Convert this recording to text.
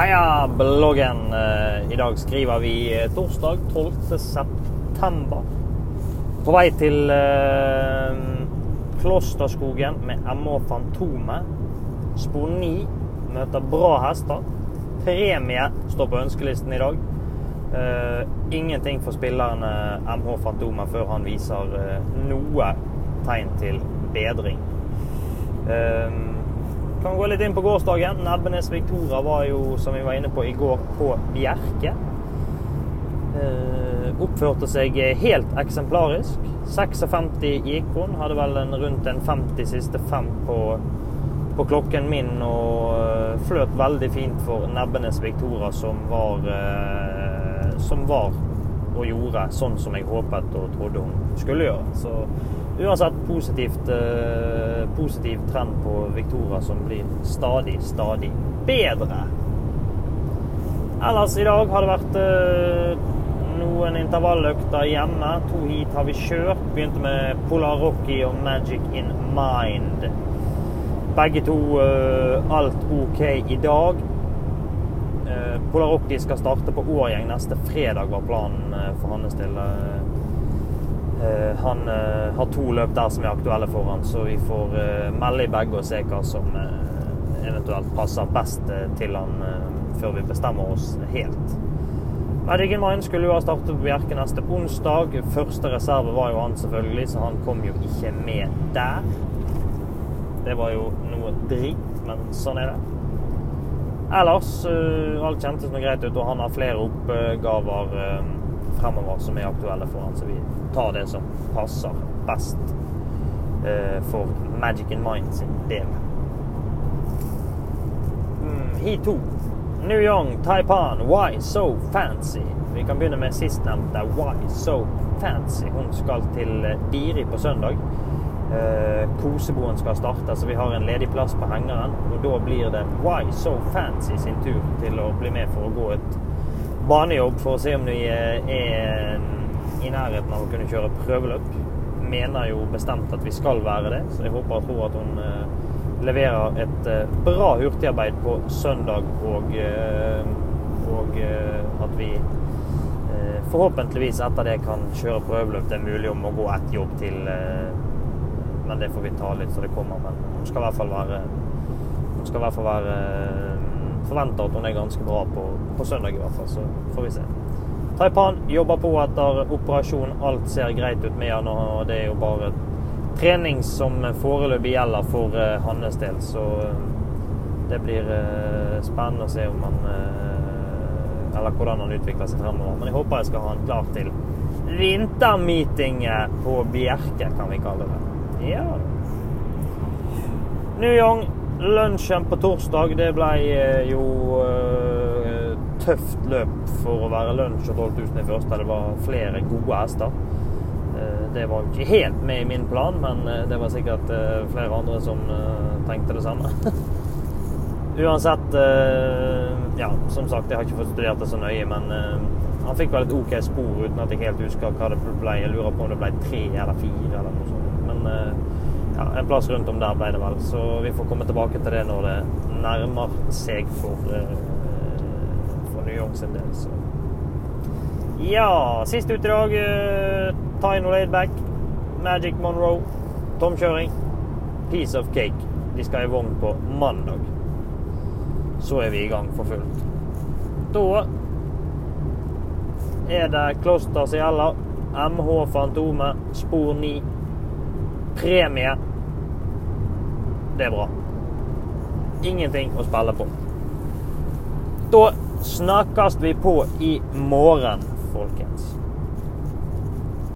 Heia bloggen! Eh, I dag skriver vi eh, torsdag 12. september. På vei til eh, Klosterskogen med MH Fantomet. Spor 9 møter bra hester. Premie står på ønskelisten i dag. Eh, ingenting for spillerne MH Fantomet før han viser eh, noe tegn til bedring. Eh, kan gå litt inn på gårsdagen. Nebbenes Victoria var jo, som vi var inne på i går, på Bjerke. Eh, oppførte seg helt eksemplarisk. 56 gikk hun. Hadde vel en, rundt en 50 siste fem på, på klokken min og uh, fløt veldig fint for Nebbenes Victoria, som var eh, Som var og gjorde sånn som jeg håpet og trodde hun skulle gjøre. Så uansett positivt, eh, positiv trend på Victoria som blir stadig, stadig bedre. Ellers i dag har det vært eh, noen intervalløkter hjemme. To heat har vi kjørt. Begynte med Polar Rocky og Magic in Mind. Begge to eh, alt OK i dag. Eh, Polar Rocky skal starte på Årgjeng neste fredag, var planen eh, for hans del. Eh, han har to løp der som er aktuelle for han, så vi får melde i begge og se hva som eventuelt passer best til han før vi bestemmer oss helt. Magic in skulle jo ha startet på Bjerke neste onsdag. Første reserve var jo han selvfølgelig, så han kom jo ikke med der. Det var jo noe drit, men sånn er det. Ellers alt kjentes noe greit ut, og han har flere oppgaver fremover som er aktuelle for han, så vi tar det som passer best eh, for Magic in Mind sin del. Mm, He 2. New Young, Taipan, Why So Fancy. Vi kan begynne med sistnevnte Why So Fancy. Hun skal til Diri på søndag. Eh, koseboen skal starte, så vi har en ledig plass på hengeren. Og da blir det Why So Fancy sin tur til å bli med for å gå et banejobb for å se om vi er i nærheten av å kunne kjøre prøveløp. Mener jo bestemt at vi skal være det, så jeg håper og tror at hun eh, leverer et eh, bra hurtigarbeid på søndag, og, og at vi forhåpentligvis etter det kan kjøre prøveløp. Det er mulig om å gå ett jobb til men det får vi ta litt så det kommer. Men hun skal i hvert fall være Hun skal i hvert fall være Forventer at hun er ganske bra på, på søndag, i hvert fall. Så får vi se. Taipan jobber på etter operasjon. Alt ser greit ut med han, og det er jo bare trening som foreløpig gjelder for uh, hans del. Så uh, det blir uh, spennende å se om han Eller hvordan han utvikler seg fremover. Men jeg håper jeg skal ha han klar til vintermeetinget på Bjerke, kan vi kalle det. Ja. New Young, lunsjen på torsdag, det ble eh, jo uh, tøft løp for å være lunsj og 12 000 i første. Det var flere gode hester. Uh, det var jo ikke helt med i min plan, men det var sikkert flere andre som tenkte det samme. Uansett Ja, som sagt, jeg har ikke fått studert det så nøye, men han fikk vel et OK spor uten at jeg helt husker hva det ble. Jeg lurer på om det ble tre eller fire eller noe sånt men eh, ja, en plass rundt om der ble det vel. Så vi får komme tilbake til det når det nærmer seg for, eh, for New York sin del. Så. Ja, sist ut i dag uh, Tyno Laidback, Magic Monroe, tomkjøring, Piece of Cake. De skal i vogn på mandag. Så er vi i gang for fullt. Da er det Kloster som gjelder. MH Fantomet, spor 9 premie. Det er bra. Ingenting å spille på. Da snakkes vi på i morgen, folkens.